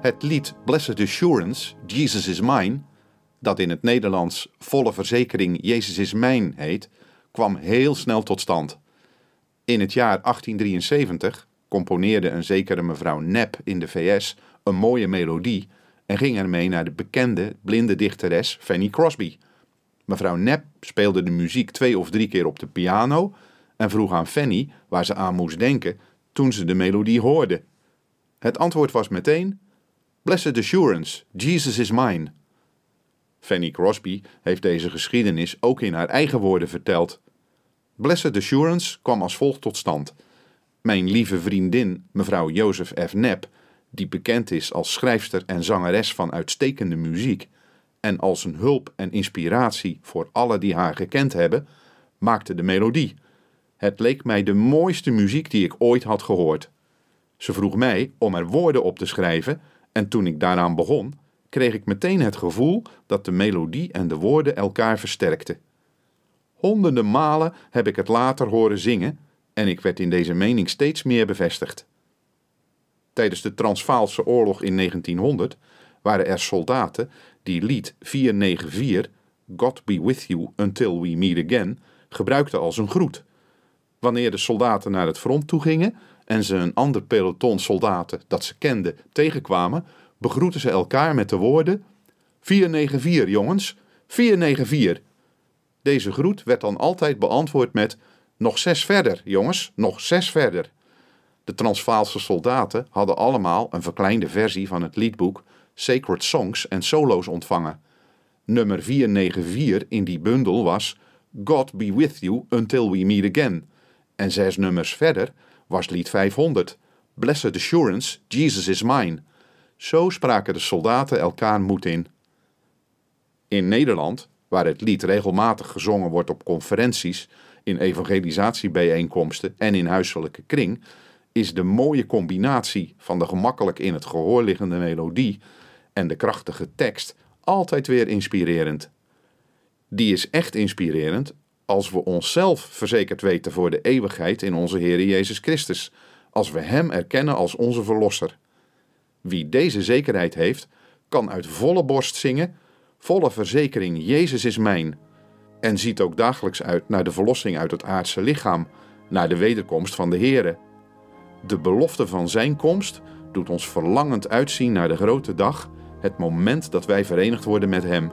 Het lied Blessed Assurance, Jesus is Mine, dat in het Nederlands volle verzekering Jezus is mijn heet, kwam heel snel tot stand. In het jaar 1873 componeerde een zekere mevrouw Knapp in de VS een mooie melodie en ging ermee naar de bekende blinde dichteres Fanny Crosby. Mevrouw Knapp speelde de muziek twee of drie keer op de piano en vroeg aan Fanny waar ze aan moest denken toen ze de melodie hoorde. Het antwoord was meteen: Blessed Assurance, Jesus is mine. Fanny Crosby heeft deze geschiedenis ook in haar eigen woorden verteld. Blessed Assurance kwam als volgt tot stand. Mijn lieve vriendin, mevrouw Joseph F. Knapp, die bekend is als schrijfster en zangeres van uitstekende muziek en als een hulp en inspiratie voor alle die haar gekend hebben, maakte de melodie. Het leek mij de mooiste muziek die ik ooit had gehoord. Ze vroeg mij om er woorden op te schrijven en toen ik daaraan begon, kreeg ik meteen het gevoel dat de melodie en de woorden elkaar versterkten. Honderden malen heb ik het later horen zingen en ik werd in deze mening steeds meer bevestigd. Tijdens de Transvaalse oorlog in 1900 waren er soldaten die lied 494 God be with you until we meet again gebruikten als een groet. Wanneer de soldaten naar het front toe gingen en ze een ander peloton soldaten dat ze kenden tegenkwamen, begroeten ze elkaar met de woorden: 494 jongens, 494. Deze groet werd dan altijd beantwoord met: Nog zes verder, jongens, nog zes verder. De Transvaalse soldaten hadden allemaal een verkleinde versie van het liedboek Sacred Songs en Solo's ontvangen. Nummer 494 in die bundel was God be with you until we meet again. En zes nummers verder was lied 500, Blessed Assurance, Jesus is mine. Zo spraken de soldaten elkaar moed in. In Nederland, waar het lied regelmatig gezongen wordt op conferenties, in evangelisatiebijeenkomsten en in huiselijke kring, is de mooie combinatie van de gemakkelijk in het gehoor liggende melodie en de krachtige tekst altijd weer inspirerend. Die is echt inspirerend als we onszelf verzekerd weten voor de eeuwigheid in onze Heer Jezus Christus, als we Hem erkennen als onze Verlosser. Wie deze zekerheid heeft, kan uit volle borst zingen, volle verzekering Jezus is mijn, en ziet ook dagelijks uit naar de verlossing uit het aardse lichaam, naar de wederkomst van de Heere. De belofte van Zijn komst doet ons verlangend uitzien naar de grote dag, het moment dat wij verenigd worden met Hem.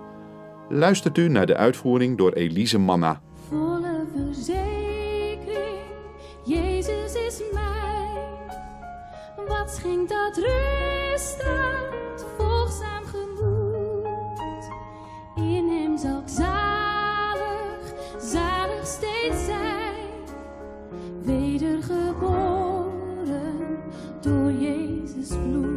Luistert u naar de uitvoering door Elise Manna. Volle verzekering, Jezus is mij. Wat schenkt dat rust volgzaam gemoed? In hem zal ik zalig, zalig steeds zijn. Wedergeboren door Jezus bloed.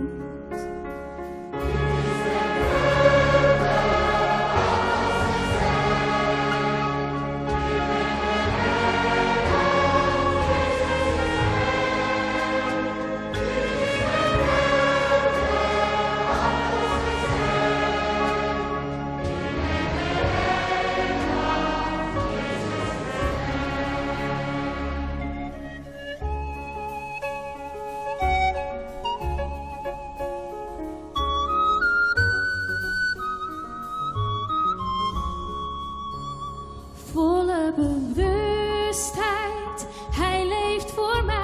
Bewustheid, Hij leeft voor mij.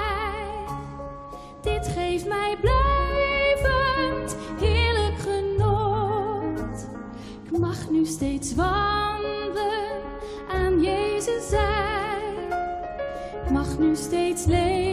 Dit geeft mij blijvend heerlijk genot. Ik mag nu steeds wandelen aan Jezus zij. Ik mag nu steeds leven